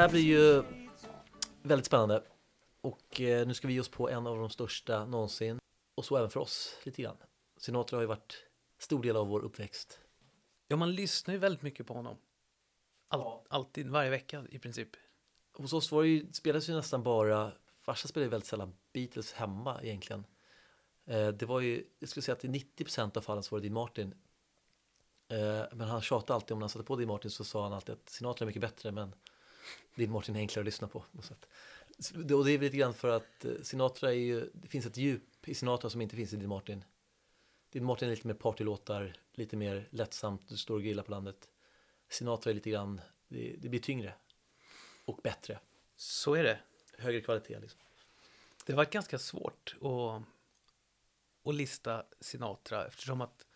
Här blir ju väldigt spännande och eh, nu ska vi ge oss på en av de största någonsin och så även för oss lite grann. Sinatra har ju varit stor del av vår uppväxt. Ja, man lyssnar ju väldigt mycket på honom. All, Alltid, varje vecka i princip. Hos oss var det ju, spelades ju nästan bara, farsan spelade ju väldigt sällan Beatles hemma egentligen. Eh, det var ju, jag skulle säga att i 90% av fallen så var det Dean Martin. Eh, men han tjatade alltid om när han satte på Dean Martin så sa han alltid att Sinatra är mycket bättre men Dean Martin är enklare att lyssna på. på sätt. Och det är lite grann för att eh, Sinatra är ju, det finns ett djup i Sinatra som inte finns i Dean Martin. Dean Martin är lite mer partylåtar, lite mer lättsamt, du står och grillar på landet. Sinatra är lite grann, det, det blir tyngre och bättre, Så är det. högre kvalitet liksom. Det var ganska svårt att, att lista Sinatra eftersom att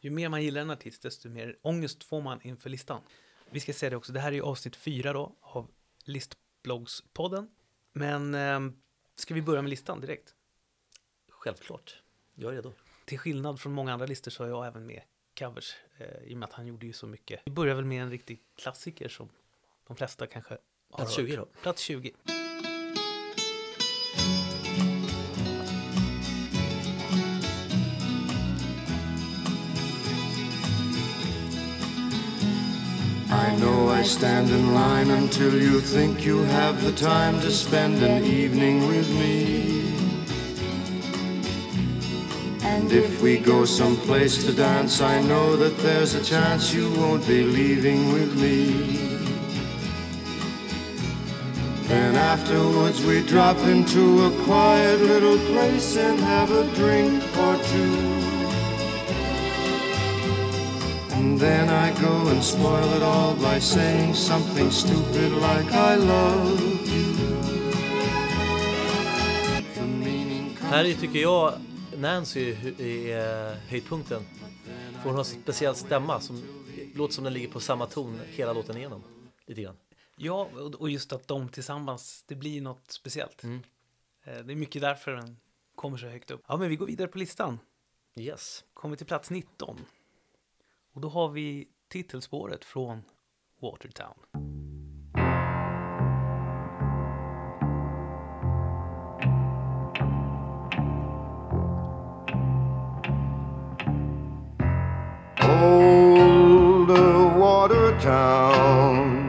ju mer man gillar en artist desto mer ångest får man inför listan. Vi ska säga det också, det här är ju avsnitt fyra då av Listbloggspodden. Men eh, ska vi börja med listan direkt? Självklart, jag är redo. Till skillnad från många andra listor så har jag även med covers eh, i och med att han gjorde ju så mycket. Vi börjar väl med en riktig klassiker som de flesta kanske har Plats hört. 20 då. Plats 20. Know I stand in line until you think you have the time to spend an evening with me. And if we go someplace to dance, I know that there's a chance you won't be leaving with me. Then afterwards we drop into a quiet little place and have a drink or two. And then I go and spoil it all by saying something stupid like I love you. Här är, tycker jag Nancy är är höjdpunkten. För hon har en speciell stämma som låter som den ligger på samma ton hela låten igenom. Lite grann. Ja, och och just att de tillsammans, det blir något speciellt. Mm. Eh, Det är mycket därför den kommer så högt upp. Ja, men vi går vidare på listan. Yes. Kommer till plats 19. Och då har vi titelspåret från Watertown. old water town.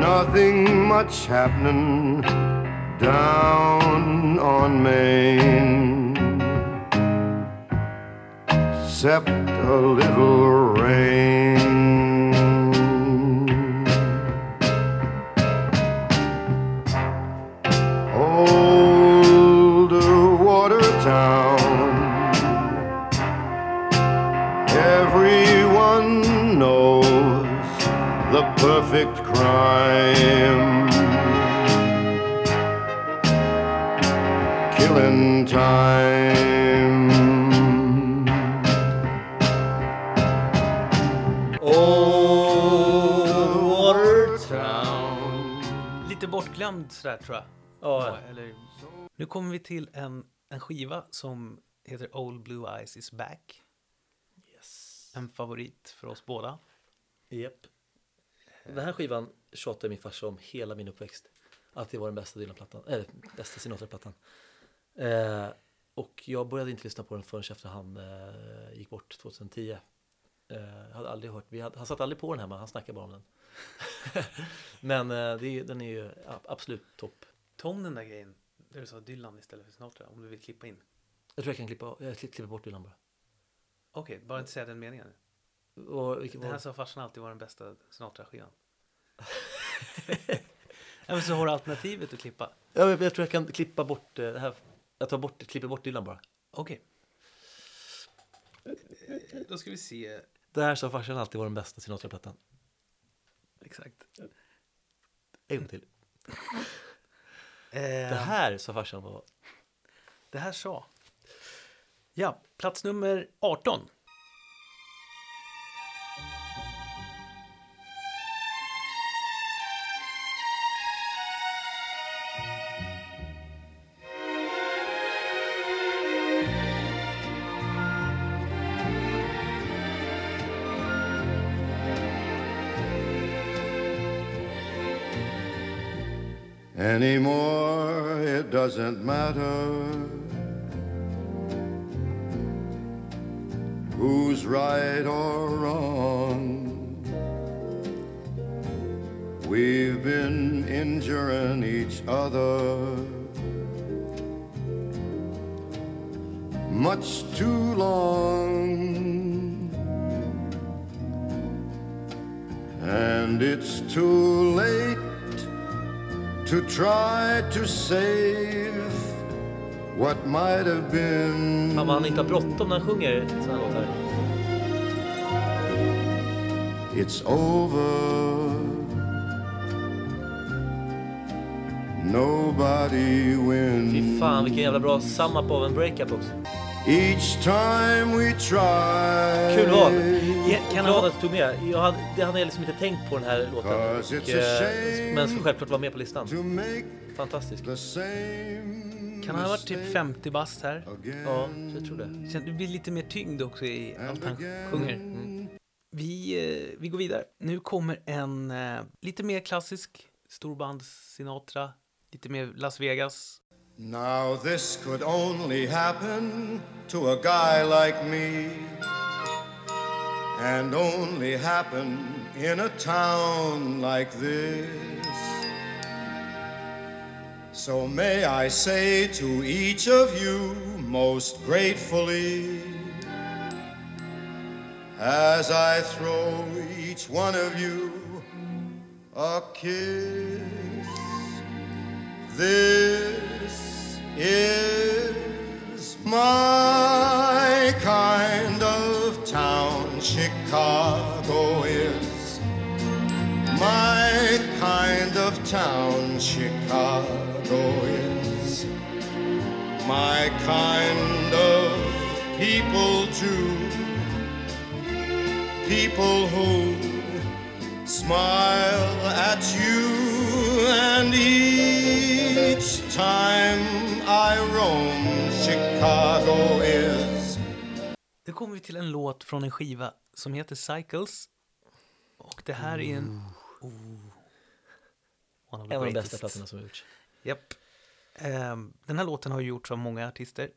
Nothing much happening down on Main, except a little rain. Old water town. Everyone knows the perfect crime. Killing time. Lite bortglömd sådär tror jag. Ja, Eller, nu kommer vi till en, en skiva som heter Old Blue Eyes is back. yes. En favorit för oss båda. Japp. Den här skivan tjatade min farsa om hela min uppväxt. Att det var den bästa Dylan-plattan, eller bästa Sinatra-plattan. Eh, och jag började inte lyssna på den förrän efter han eh, gick bort 2010. Jag hade aldrig hört, vi hade, han satt aldrig på den hemma, han snackade bara om den. Men eh, det den är ju absolut topp. Ta om den där grejen. Där du sa Dylan istället för Sinatra. Om du vill klippa in. Jag tror jag kan klippa, jag klipp- klipper bort Dylan bara. Okej, bara inte säga den meningen. Och, vilket Den här sa farsan alltid var den bästa Sinatra-skivan. men så har du alternativet att klippa. jag, jag tror jag kan klippa bort eh, det här. Jag tar bort, klipper bort Dylan bara. Okej. Då ska vi se. Det här sa farsan alltid var den bästa Sinatra-plattan. Exakt. En gång till. Eh, Det här sa farsan var det här sa. Ja, plats nummer 18. Anymore, it doesn't matter who's right or wrong. We've been injuring each other much too long. And it's too late to try to save what might have been. Fan vad han inte har bråttom när han sjunger här låtar. It's over. Nobody wins. Fy fan vilken jävla bra sum up av en breakup också. Each time we try. Kul val. Kan Glad vara, att du tog med. Jag hade, det hade jag liksom inte tänkt på den här låten. Och, eh, men ska självklart vara med på listan. Fantastisk. kan han ha varit typ mistake 50 bast här? Ja, jag tror det. Det blir lite mer tyngd också i allt han sjunger. Mm. Vi, eh, vi går vidare. Nu kommer en eh, lite mer klassisk storbands Sinatra, lite mer Las Vegas. Now this could only happen to a guy like me And only happen in a town like this So may I say to each of you most gratefully As I throw each one of you a kiss this is my kind of town. Chicago is my kind of town. Chicago is my kind of people too. People who smile at you and each time I roam Chicago kommer vi till en låt från en skiva som heter Cycles. Och det här är en... Oh. One of the En av de greatest. bästa plattorna som har gjorts. Japp. Ehm, den här låten har gjorts av många artister.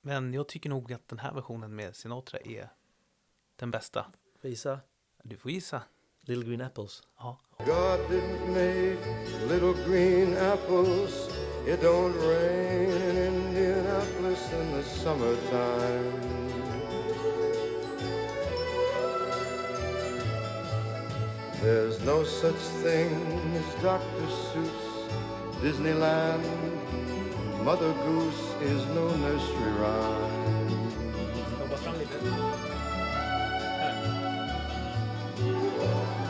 Men jag tycker nog att den här versionen med Sinatra är den bästa. Får gissa? Du får gissa. Little Green Apples. Ja. God didn't make little green apples It don't rain in Indianapolis in the summertime There's no such thing as Dr. Seuss Disneyland Mother Goose is no nursery rhyme Jobba fram lite.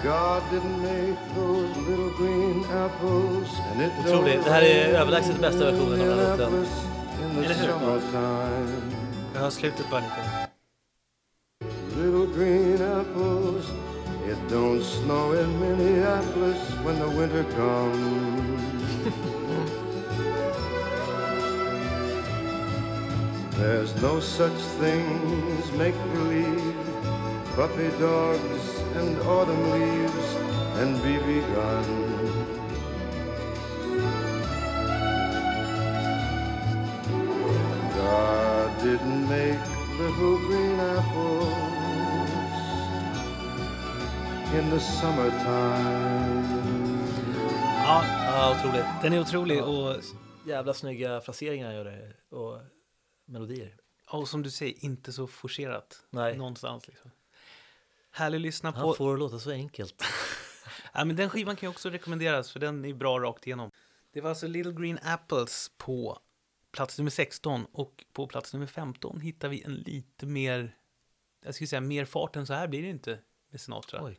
God didn't make those little green apples and it Otroligt. Det här är överlägset bästa versionen av den här låten. In the Eller hur? summertime, Jag har slutet bara lite. little green apples. It don't snow in Minneapolis when the winter comes. There's no such thing as make believe, puppy dogs and autumn leaves and BB guns. God didn't make little green apples in the summertime. Ja, Ja, otroligt. den är otrolig Ja. och, Jävla snygga fraseringar gör det. Och melodier. och som du säger, inte så forcerat Nej. någonstans. Liksom. Härlig att lyssna på. Han får det låta så enkelt. Ja, men den skivan kan ju också rekommenderas för den är bra rakt igenom. Det var alltså Little Green Apples på plats nummer 16 och på plats nummer 15 hittar vi en lite mer, jag skulle säga mer fart än så här blir det inte med Sinatra. Oj.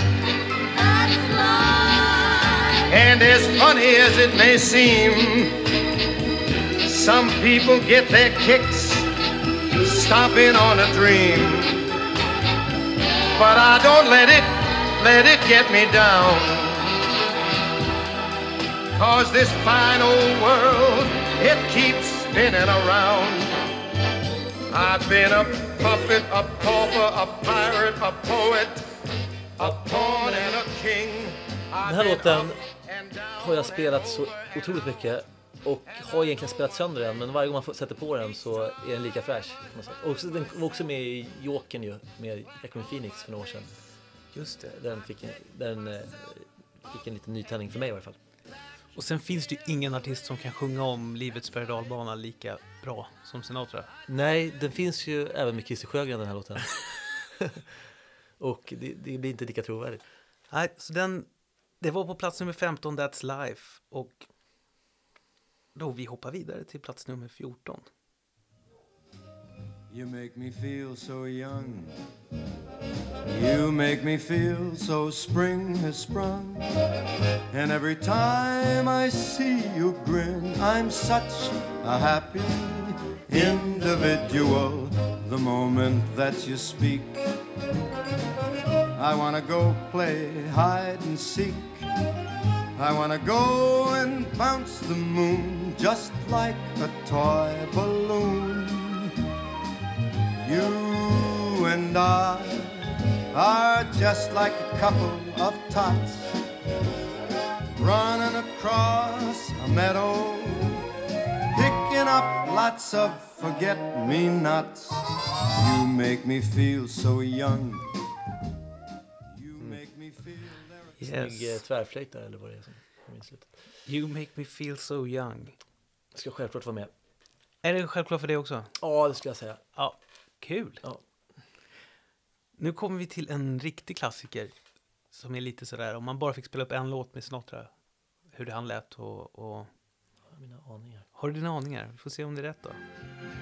And as funny as it may seem, some people get their kicks stomping on a dream. But I don't let it, let it get me down. Cause this fine old world, it keeps spinning around. I've been a puppet, a pauper, a pirate, a poet, a pawn and a king. Här låten har jag spelat så otroligt mycket och har egentligen spelat sönder den men varje gång man sätter på den så är den lika fräsch. Och den var också med i Jokern ju, med Requiem Phoenix för några år sedan. Just det. Den fick en, den, eh, fick en liten nytändning för mig i varje fall. Och sen finns det ju ingen artist som kan sjunga om livets berg lika bra som Sinatra. Nej, den finns ju även med Christer Sjögren den här låten. och det, det blir inte lika trovärdigt. Nej, så den, det var på plats nummer 15, That's Life. Och då vi hoppar vidare till plats nummer 14. You make me feel so young. You make me feel so spring has sprung. And every time I see you grin, I'm such a happy individual. The moment that you speak, I wanna go play hide and seek. I wanna go and bounce the moon just like a toy balloon. You and I are just like a couple of tots running across a meadow, picking up lots of forget me nots. You make me feel so young. Snygg Yes. tvärflöjt där eller vad det är som kommer in slutet. You make me feel so young. Ska självklart vara med. Är det självklart för dig också? Ja, det skulle jag säga. Ja, kul. Ja. Nu kommer vi till en riktig klassiker som är lite sådär, om man bara fick spela upp en låt med Sinatra, hur det han lät och, och... Mina aningar. Har du dina aningar? Vi får se om det är rätt då.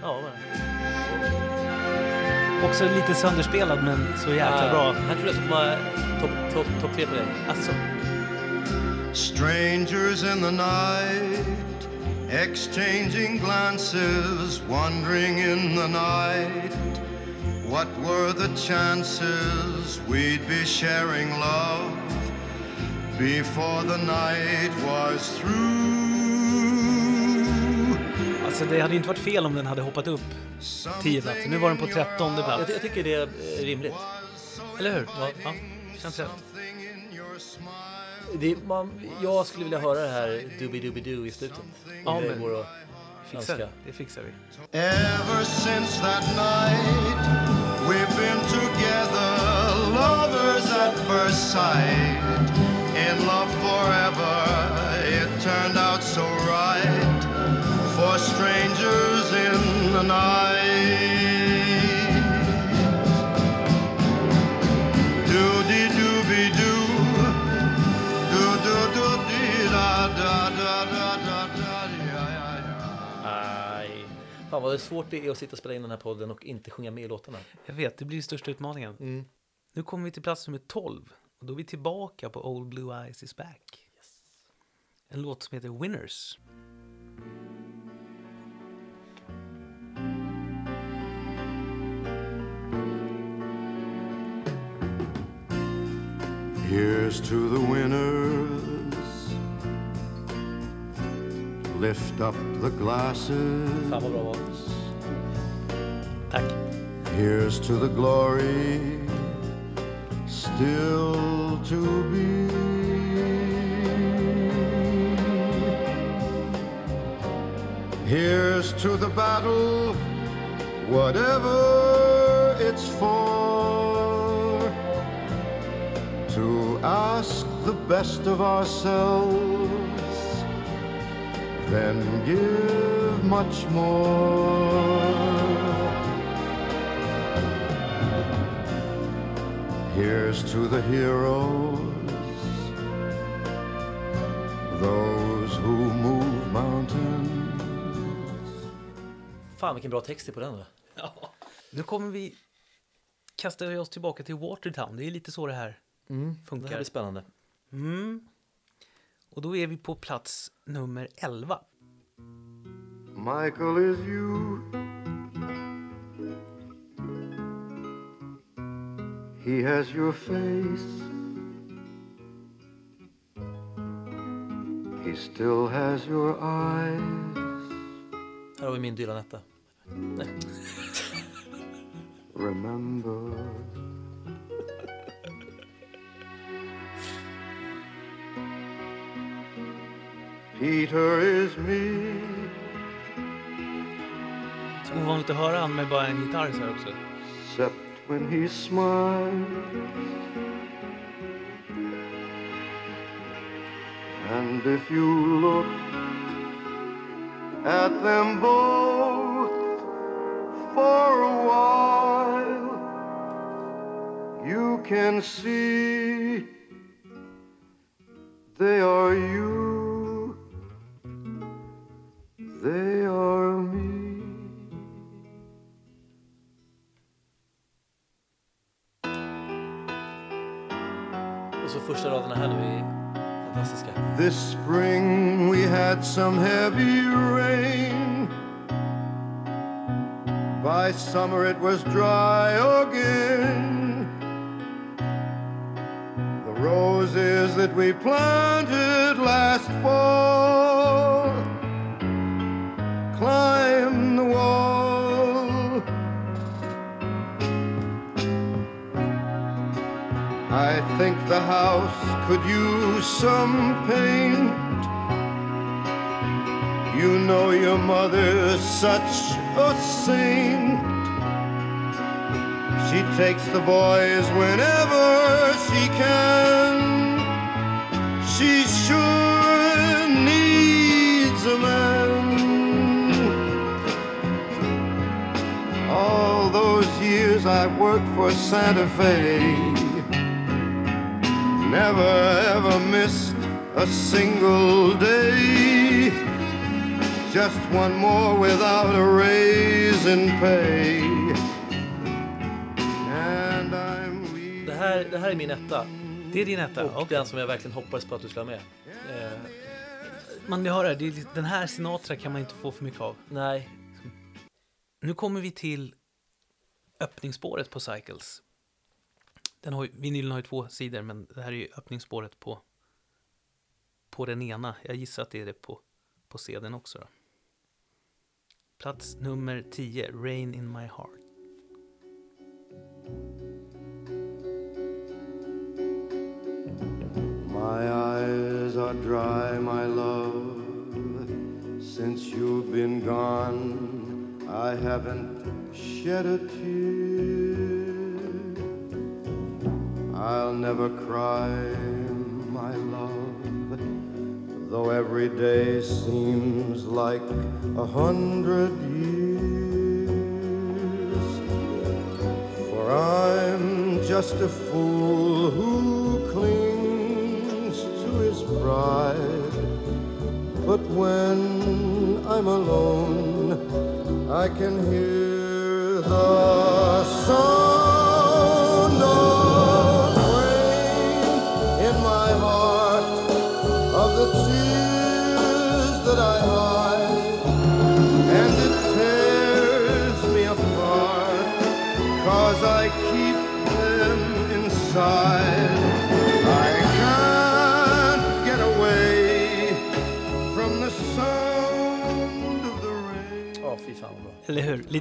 Ja, vad Också lite sönderspelad men så jäkla bra. Här tror jag ska komma topp top, top tre för dig. Alltså, Strangers in the night, exchanging glances, wandering in the night. What were the chances we'd be sharing love before the night was through? Alltså det hade inte varit fel om den hade hoppat upp 10 platser. Nu var den på 13 Jag, plats. jag tycker det är rimligt. Eller hur? Ja, ja känns rätt. Det, man, jag skulle vilja höra det här Doobie-Doobie-Doo i slutet. Ja, det men- går att Fixar. önska. Det fixar vi. Ever since that night, we've been together, lovers at first sight. In love forever, it turned out so right for strangers in the night. Doody dooby doo, do do do dee da da da da da da Aj. Fan vad svårt det är att sitta och spela in den här podden och inte sjunga med i låtarna. Jag vet, det blir största utmaningen. Mm. Nu kommer vi till plats nummer 12. Och då är vi tillbaka på Old Blue Eyes is back. Yes. En låt som heter Winners. Here's to the winners. Lift up the glasses. Fan vad bra val. Tack. Here's to the glory still to be. Here's to the battle, whatever it's for. Ask the best of ourselves, then give much more. Here's to the heroes, those who move mountains. Fan vilken bra text det är på den va? Ja, Nu kommer vi kastar vi oss tillbaka till Watertown. Det är lite så det här Mm. Det här funkar. blir spännande. Mm. Och då är vi på plats nummer 11. Michael is you. He has your face. He still has your eyes. Här har vi min Dylan-etta. Remember. Peter is me. Så ovanligt att höra han med bara en gitarr så här också. except when he smiles. And if you look at them both for a while, you can see they are you, Och så första raderna här nu är fantastiska. This spring we had some heavy rain. By summer it was dry again. The roses that we planted last fall think the house could use some paint. You know your mother's such a saint. She takes the boys whenever she can. She sure needs a man. All those years I worked for Santa Fe. Never ever missed a single day. Just one more without a raise in pay. And I'm Det här, det här är min etta. Det är din etta? Och Okej. den som jag verkligen hoppades på att du skulle ha med. Eh, Man hör det, det den här Sinatra kan man inte få för mycket av. nej, Nu kommer vi till öppningsspåret på Cycles. Den har, ju- vinylen har ju två sidor, men det här är ju öppningsspåret på, på den ena. Jag gissar att det är det på, på CDn också. Då. Plats nummer 10, Rain in my heart. My eyes are dry, my love. Since you've been gone, I haven't shed a tear. I'll never cry, my love, though every day seems like a hundred years. For I'm just a fool who clings to his pride. But when I'm alone, I can hear the sound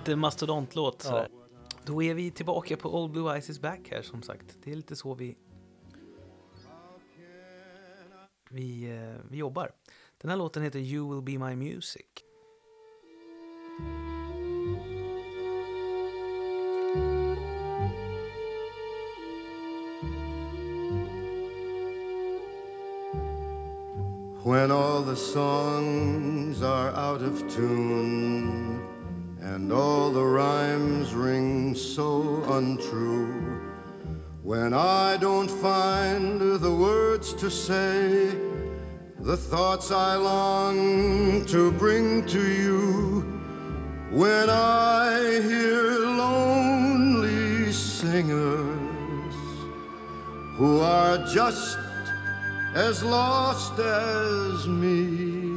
Lite mastodontlåt Ja. Då är vi tillbaka på Old Blue Eyes is back här som sagt. Det är lite så vi vi, eh, vi jobbar. Den här låten heter You will be my music. When all the songs are out of tune and all the rhymes ring so untrue. When I don't find the words to say, the thoughts I long to bring to you, when I hear lonely singers who are just as lost as me.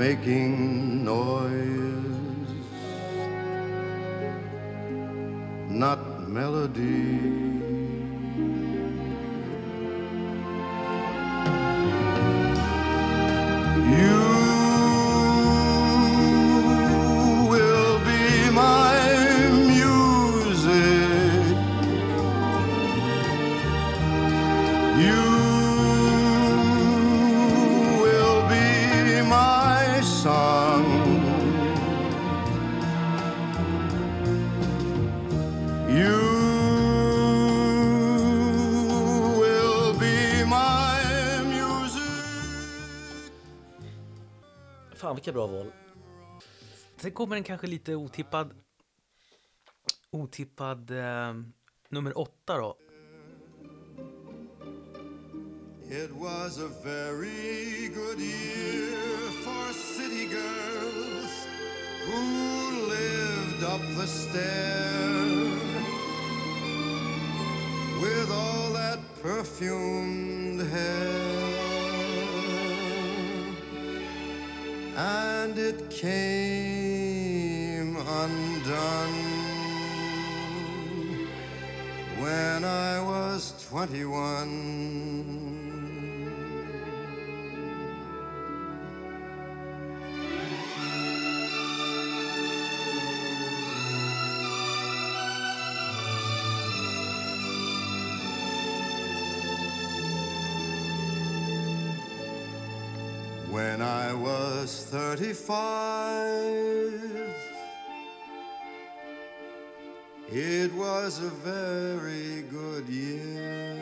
Making noise, not melody. Fan vilka bra val. Sen kommer en kanske lite otippad, otippad eh, nummer åtta då. It was a very good year for city girls who lived up the stair with all that perfumed hair. And it came undone when I was 21. 1965. It was a very good year.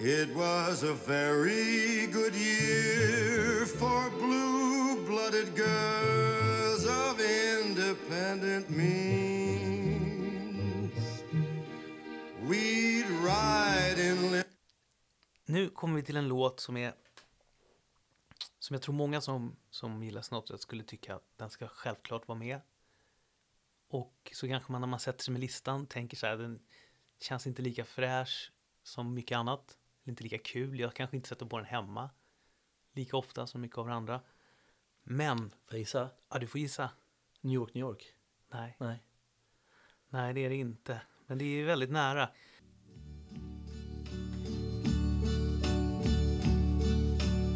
It was a very good year for blue blooded girls of independent means. We'd ride in. Nu kommer vi till en låt som är som jag tror många som, som gillar Sinatra skulle tycka att den ska självklart vara med. Och så kanske man när man sätter sig med listan tänker så här, den känns inte lika fräsch som mycket annat. Inte lika kul, jag kanske inte sätter på den hemma lika ofta som mycket av det andra. Men, Får jag gissa? ja du får gissa. New York, New York? Nej, Nej. nej det är det inte. Men det är väldigt nära.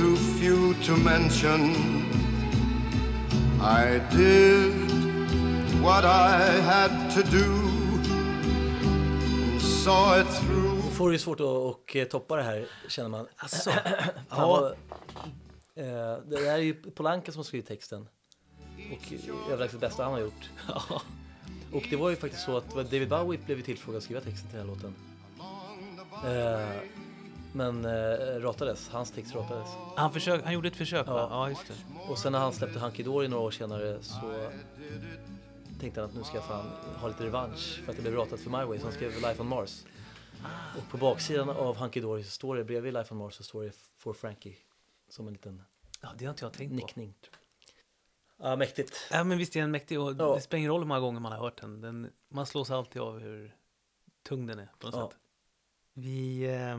too few to mention. I did what I had to do and saw it through. Får det ju svårt att och, eh, toppa det här känner man. Alltså, ja, vad, eh, det är ju Polanka som har skrivit texten. Och överlägset bästa han har gjort. och det var ju faktiskt så att David Bowie blev tillfrågad att skriva texten till den här låten. Men eh, ratades, hans text ratades. han, försök, han gjorde ett försök va? Ja. Ja, just det. Och sen när han släppte Hunky Dory några år senare så tänkte han att nu ska jag fan ha lite revansch för att det blev ratat för My Way. Så han skrev Life on Mars. Och på baksidan av Hunky Dory så står det, bredvid Life on Mars så står det For Frankie. Som en liten Ja, det har inte jag tänkt på. nickning. Ja, mäktigt. Ja, men visst är den mäktig och Ja. det spelar ingen roll hur många gånger man har hört den. den man slås alltid av hur tung den är på något Ja. sätt. Vi, eh,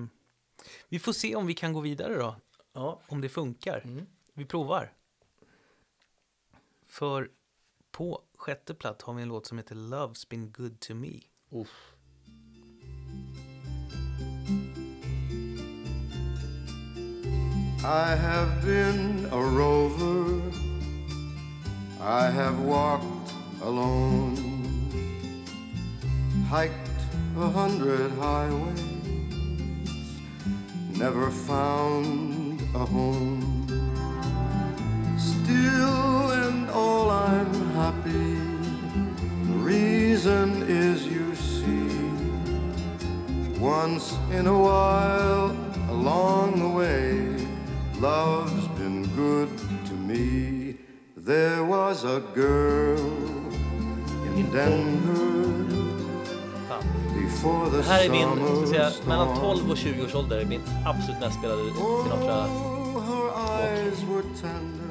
vi får se om vi kan gå vidare då. Ja. Om det funkar. Mm. Vi provar. För på sjätte plats har vi en låt som heter Love's been good to me. Uff. I have been a rover. I have walked alone, hiked a hundred highways, never found a home. Still and all I'm happy. The reason is you see. Once in a while, along the way, love's been good to me. There was a girl in Denver Det här är min, ska säga, mellan storm. 12 och 20 års ålder är min absolut mest spelade Sinatra. Oh, her eyes were tender.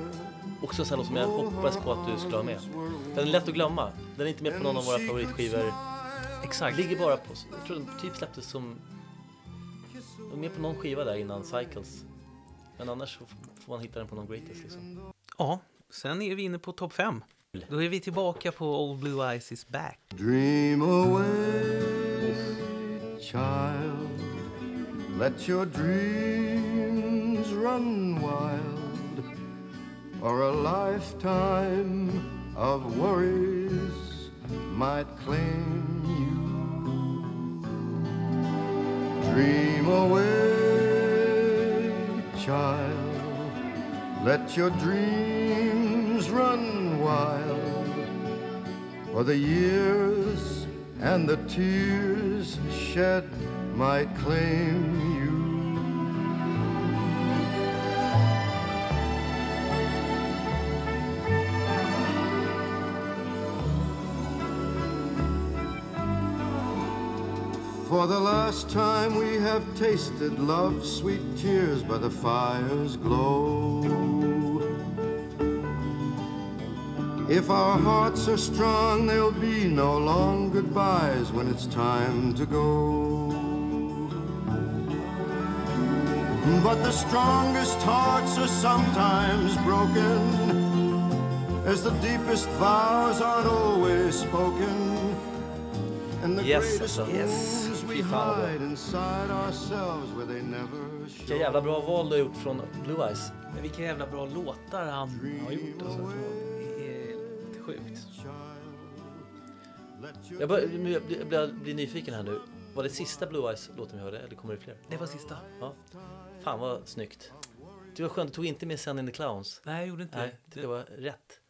Också en sån låt som jag hoppades på att du skulle ha med. Den är lätt att glömma. Den är inte med på någon av våra favoritskivor. Exakt. Ligger bara på, jag tror den typ släpptes som, den med på någon skiva där innan Cycles. Men annars får man hitta den på någon greatest liksom. Ja, sen är vi inne på topp fem. Då är vi tillbaka på Old Blue Eyes is back. Dream away, child. Let your dreams run wild, or a lifetime of worries might claim you. Dream away, child. Let your dreams run wild for the years and the tears shed might claim you. For the last time we have tasted love's sweet tears by the fire's glow. If our hearts are strong, there'll be no long goodbyes when it's time to go. But the strongest hearts are sometimes broken, as the deepest vows aren't always spoken. And the Yes, greatest alltså. Yes. wounds we Fy fan vad bra. hide inside ourselves where they never show. Vilka show. jävla bra val du har gjort från Blue Eyes. Men vilka jävla bra låtar han har gjort alltså. Sjukt. Jag, bör, jag blir, jag blir, nyfiken här nu. Var det sista Blue Eyes låten vi hörde eller kommer det fler? Det var sista. Ja. Fan vad snyggt. Det var skönt, du tog inte med Sen in the Clowns. Nej, jag gjorde inte Nej, det. det var rätt.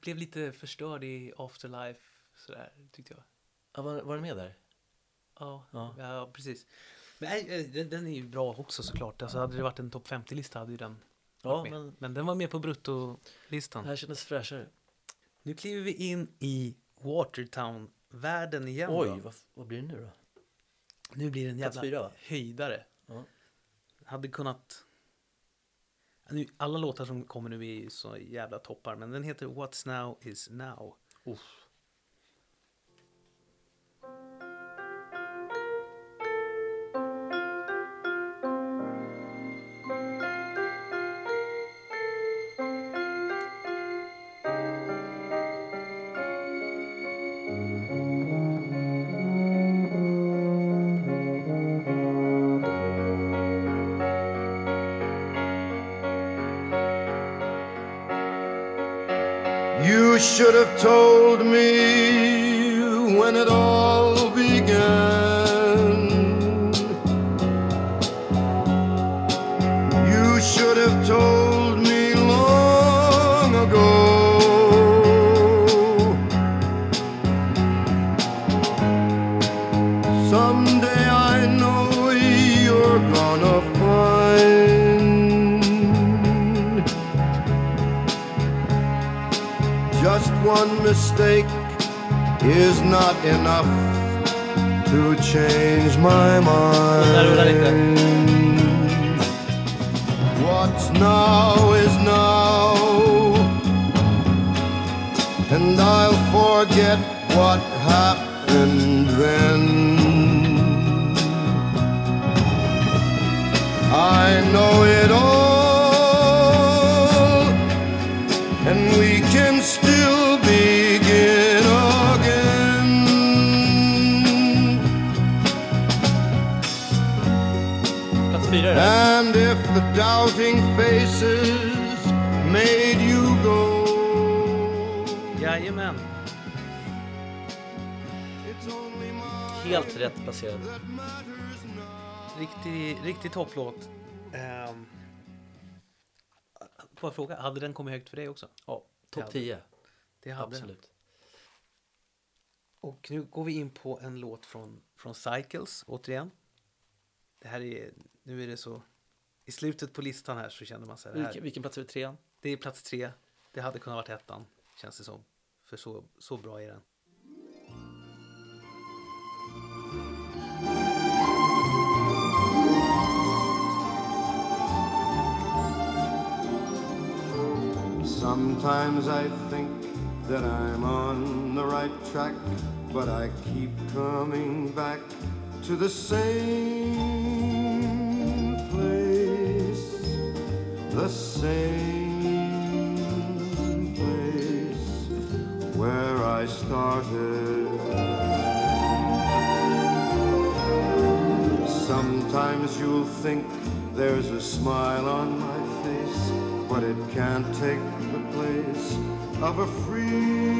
blev lite förstörd i Afterlife sådär, tyckte jag. Ja, var, var den med där? Ja, Ja. ja. precis. Nej, eh, den, den är ju bra också såklart. Alltså hade det varit en topp 50-lista hade ju den Ja, men Men den var med på bruttolistan. det här kändes fräschare. Nu kliver vi in i Watertown-världen igen. Oj, vad, vad blir det nu då? Nu blir det en jävla fyra, höjdare. Ja. Hade kunnat... Nu, alla låtar som kommer nu är ju så jävla toppar, men den heter What's Now Is Now. Uff. You should have told me when it all one mistake is not enough to change my mind. What's now is now, and I'll forget what happened then. I know it all, kisses made you go. Jajamän. Helt rätt placerad. Riktig, riktig topplåt. Um, bara fråga, hade den kommit högt för dig också? Ja, topp Ja. 10. Det hade den. Absolut. Och nu går vi in på en låt från, från Cycles, återigen. Det här är, nu är det så, i slutet på listan här så känner man så här, Vilken, vilken plats är det? Trean? det är plats tre, det hade kunnat varit ettan, känns det som. För så, så bra är den. Sometimes I think that I'm on the right track, but I keep coming back to the same the same place where I started. Sometimes you'll think there's a smile on my face, but it can't take the place of a free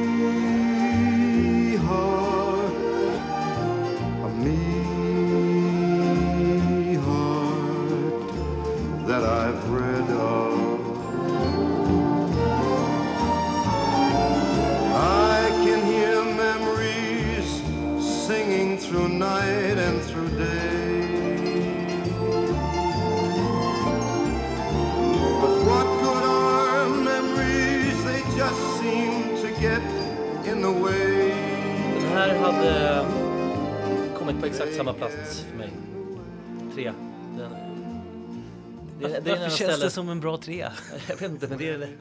känns det som en bra trea? Jag vet inte, men det är,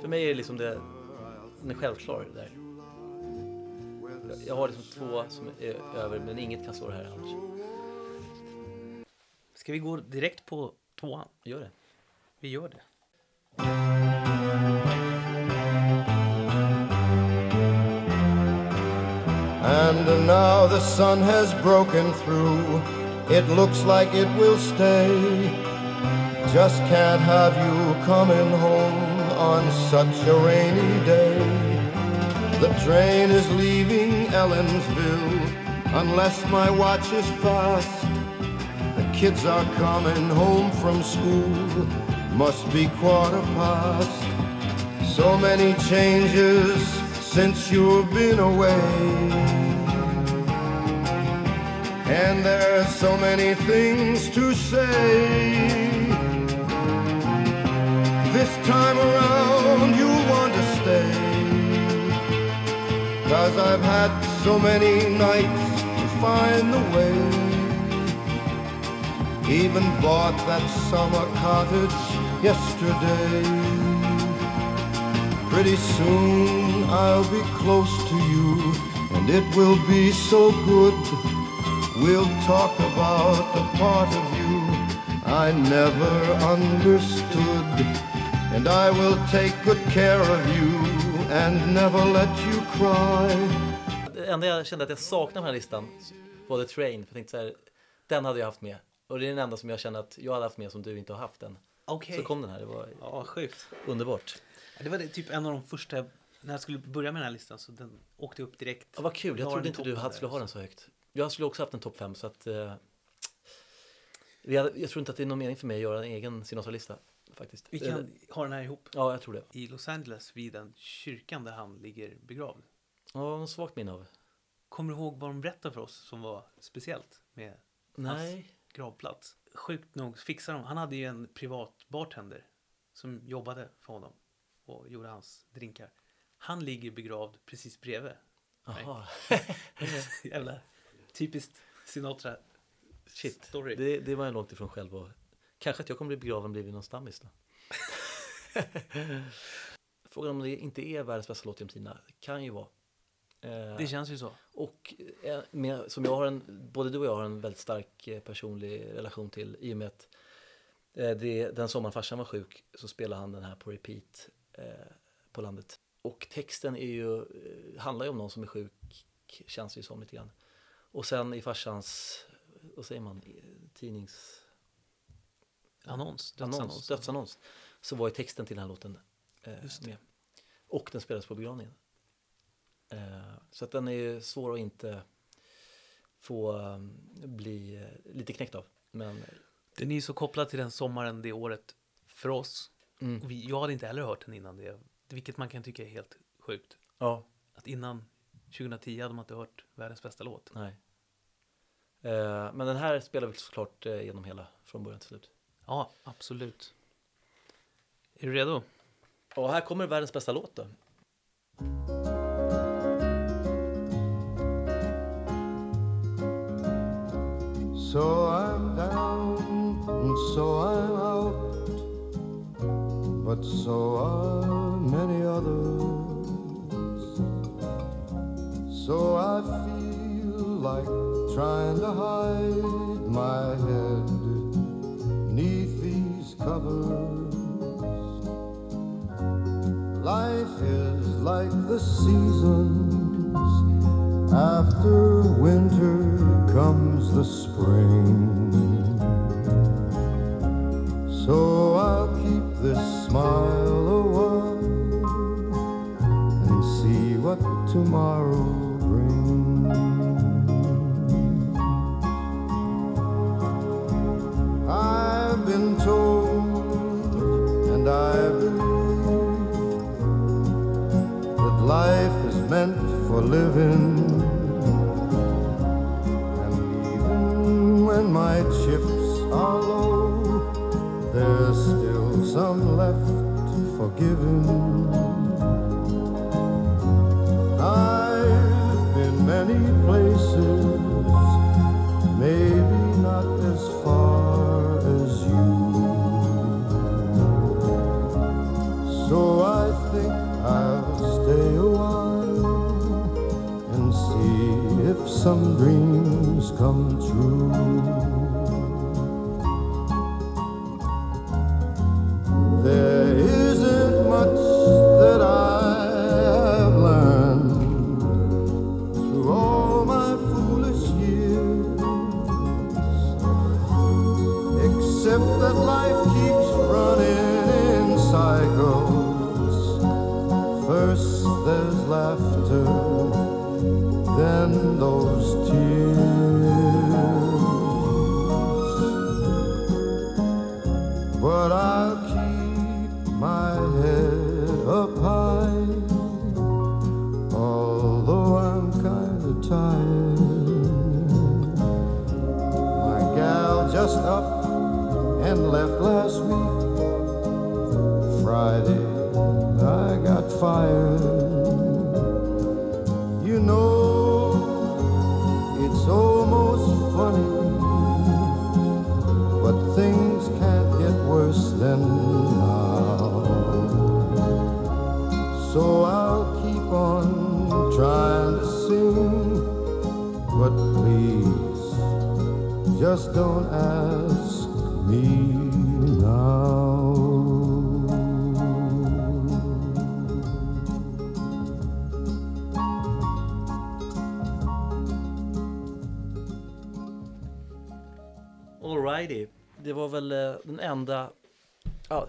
för mig är det liksom det, den är självklar där. Jag- Jag har liksom två som är över, men inget kan slå det här annars. Ska vi gå direkt på tvåan? Gör det. Vi gör det. And now the sun has broken through. It looks like it will stay. Just can't have you coming home on such a rainy day. The train is leaving Ellensville unless my watch is fast. The kids are coming home from school, must be quarter past. So many changes since you've been away. And there's so many things to say. This time around you want to stay. Cause I've had so many nights to find the way. Even bought that summer cottage yesterday. Pretty soon I'll be close to you, and it will be so good. We'll talk about the part of you I never understood. And I will take good care of you and never let you cry. Det enda jag kände att jag saknade på den här listan var The Train. För jag tänkte så här, den hade jag haft med. Och det är den enda som jag känner att jag hade haft med som du inte har haft än. Okej. Så kom den här, det var Ja, sjukt. underbart. Ja, Det var det, typ en av de första, när jag skulle börja med den här listan så den åkte upp direkt. Ja, vad kul, jag trodde den inte du hade skulle ha så. den så högt. Jag skulle också haft en topp 5 så att eh, hade, jag tror inte att det är någon mening för mig att göra en egen Sinatra-lista faktiskt. Vi kan ha den här ihop. Ja, jag tror det. I Los Angeles vid den kyrkan där han ligger begravd. Ja, något svagt minne av. Kommer du ihåg vad de berättade för oss som var speciellt med Nej. gravplats? Sjukt nog fixade de, han hade ju en privat bartender som jobbade för honom och gjorde hans drinkar. Han ligger begravd precis bredvid. Jaha. Jävla typiskt Sinatra Shit. story. Det, det var jag långt ifrån själv och kanske att jag kommer bli begraven blir någon stammis då. Frågan om det inte är världens bästa låt genom tiderna. Kan ju vara. Eh, Det känns ju så. Och eh, med, som jag har en, både du och jag har en väldigt stark eh, personlig relation till i och med att det, den sommaren farsan var sjuk så spelade han den här på repeat eh, på landet. Och texten är ju, handlar ju om någon som är sjuk, känns det ju som lite grann. Och sen i farsans, vad säger man, tidnings... Annons, Annons, dödsannons. dödsannons. så var ju texten till den här låten eh, med. Och den spelades på begravningen. Eh, så att den är ju svår att inte få eh, bli eh, lite knäckt av. Men Den är ju så kopplad till den sommaren det året för oss. mm, Och vi, jag hade inte heller hört den innan det. Vilket man kan tycka är helt sjukt. ja, Att innan 2010 hade man inte hört världens bästa låt. nej. Eh, men den här spelar vi såklart eh, genom hela, från början till slut. Ja, absolut. Är du redo? Och här kommer världens bästa låt då. So I'm down and so I'm out, but so are many others. So I feel like trying to hide my head covers. Life is like the seasons. After winter comes the spring. So I'll keep this smile a while and see what tomorrow brings. I've been told meant for living. And even when my chips are low, there's still some left for giving. Come true. But I'll keep my head up high, although I'm kinda tired. My gal just up and left last just don't ask me now. Alrighty. Det var väl eh, den enda, ja,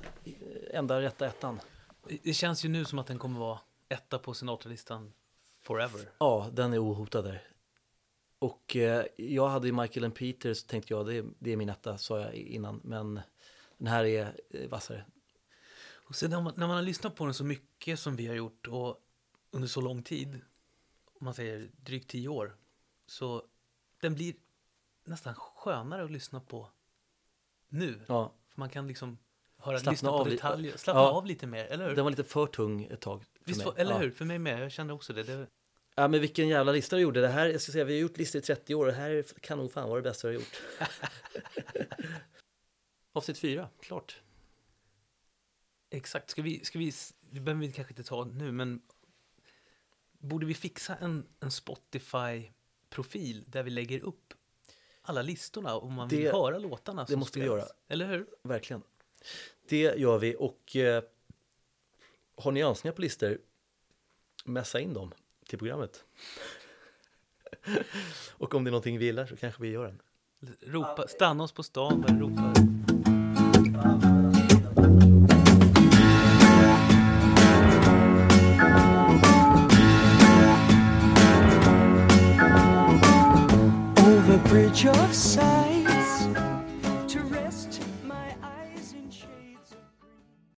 enda rätta ettan. Det- Det känns ju nu som att den kommer vara etta på Sinatra-listan forever. Ja, den är ohotad där. Och eh, jag hade ju Michael and Peter så tänkte jag det, är- det är min etta sa jag innan. Men den här är eh, vassare. Och sen när man, när man har lyssnat på den så mycket som vi har gjort och under så lång tid, om man säger drygt tio år, så den blir nästan skönare att lyssna på nu. Ja, För man kan liksom höra, Slappna lyssna på detaljer, slappna Ja. av lite mer, eller hur? den var lite för tung ett tag. För Visst, mig. eller ja. hur? För mig med, jag kände också det. det Ja, men vilken jävla lista du gjorde. Det här, jag ska säga, vi har gjort listor i 30 år. Det här kan nog fan vara det bästa du har gjort. Avsnitt fyra, klart. Exakt, ska vi, ska vi, vi behöver vi kanske inte ta nu, men borde vi fixa en, en Spotify-profil där vi lägger upp alla listorna om man vill Det- höra låtarna som måste vi spelas? göra. Eller hur? Verkligen. Det gör vi och eh, har ni önskningar på listor, mässa in dem till programmet. och om det är någonting vi gillar så kanske vi gör en. Ropa, stanna oss på stan där ropa. Over bridge of silence.